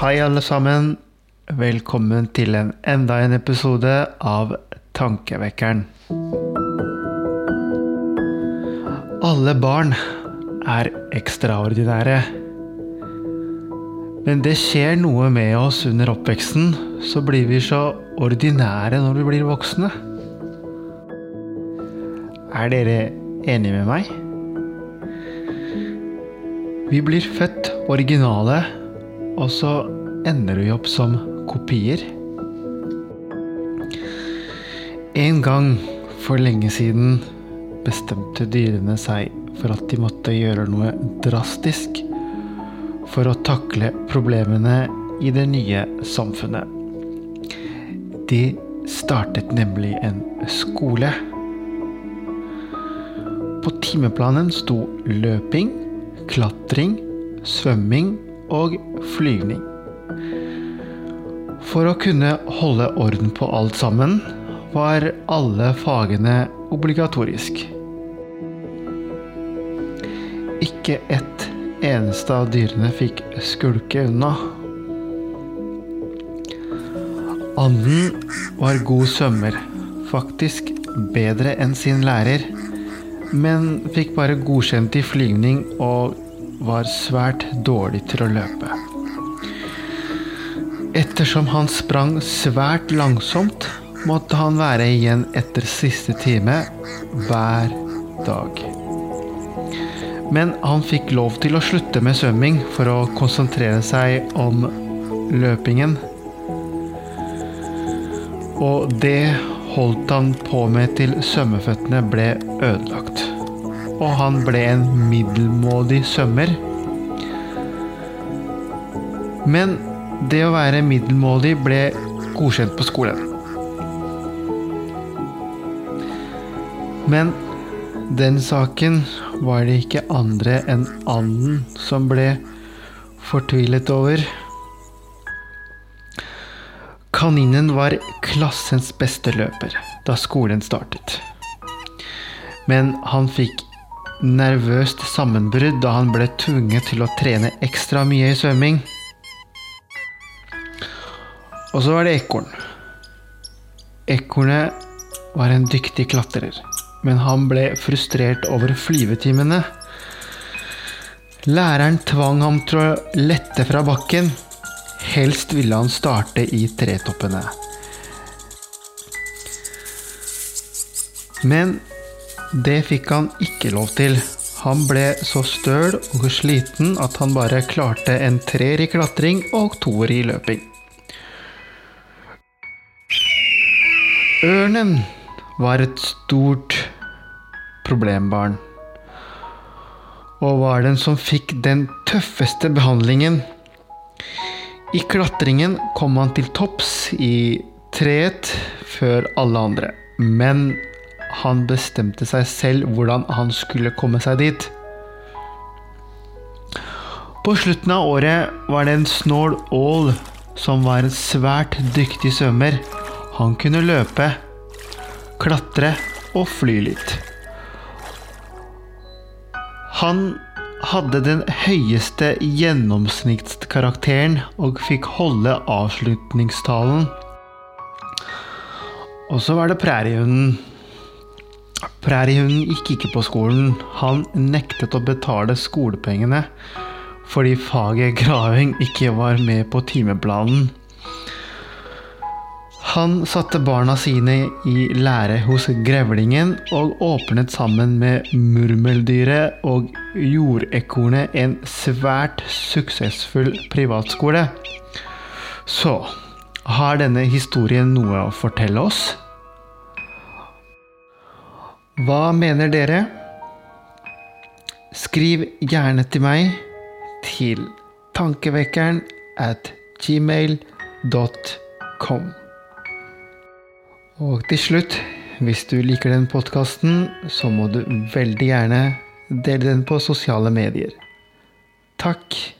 Hei, alle sammen. Velkommen til en enda en episode av Tankevekkeren. Alle barn er ekstraordinære. Men det skjer noe med oss under oppveksten, så blir vi så ordinære når vi blir voksne. Er dere enige med meg? Vi blir født originale, og så ender vi opp som kopier. En gang for lenge siden bestemte dyrene seg for at de måtte gjøre noe drastisk for å takle problemene i det nye samfunnet. De startet nemlig en skole. På timeplanen sto løping, klatring, svømming og flygning. For å kunne holde orden på alt sammen, var alle fagene obligatorisk. Ikke ett eneste av dyrene fikk skulke unna. Anden var god svømmer, faktisk bedre enn sin lærer, men fikk bare godkjent i flygning og var svært dårlig til å løpe. Ettersom han sprang svært langsomt, måtte han være igjen etter siste time hver dag. Men han fikk lov til å slutte med svømming for å konsentrere seg om løpingen. Og det holdt han på med til svømmeføttene ble ødelagt. Og han ble en middelmådig sømmer. Men det å være middelmådig ble godkjent på skolen. Men den saken var det ikke andre enn anden som ble fortvilet over. Kaninen var klassens beste løper da skolen startet. Men han fikk nervøst sammenbrudd da han ble tvunget til å trene ekstra mye i svømming. Og så var det ekorn. Ekornet var en dyktig klatrer, men han ble frustrert over flyvetimene. Læreren tvang ham til å lette fra bakken. Helst ville han starte i tretoppene. Men det fikk han ikke lov til. Han ble så støl og sliten at han bare klarte en treer i klatring og toer i løping. Ørnen var et stort problembarn. Og var den som fikk den tøffeste behandlingen. I klatringen kom han til topps i treet før alle andre. Men han bestemte seg selv hvordan han skulle komme seg dit. På slutten av året var det en snål ål som var en svært dyktig svømmer. Han kunne løpe, klatre og fly litt. Han hadde den høyeste gjennomsnittskarakteren og fikk holde avslutningstalen. Og så var det præriehunden. Præriehunden gikk ikke på skolen. Han nektet å betale skolepengene fordi faget graving ikke var med på timeplanen. Han satte barna sine i lære hos grevlingen og åpnet sammen med murmeldyret og jordekornet en svært suksessfull privatskole. Så har denne historien noe å fortelle oss? Hva mener dere? Skriv gjerne til meg til tankevekkeren at gmail.com. Og til slutt, hvis du liker den podkasten, så må du veldig gjerne dele den på sosiale medier. Takk.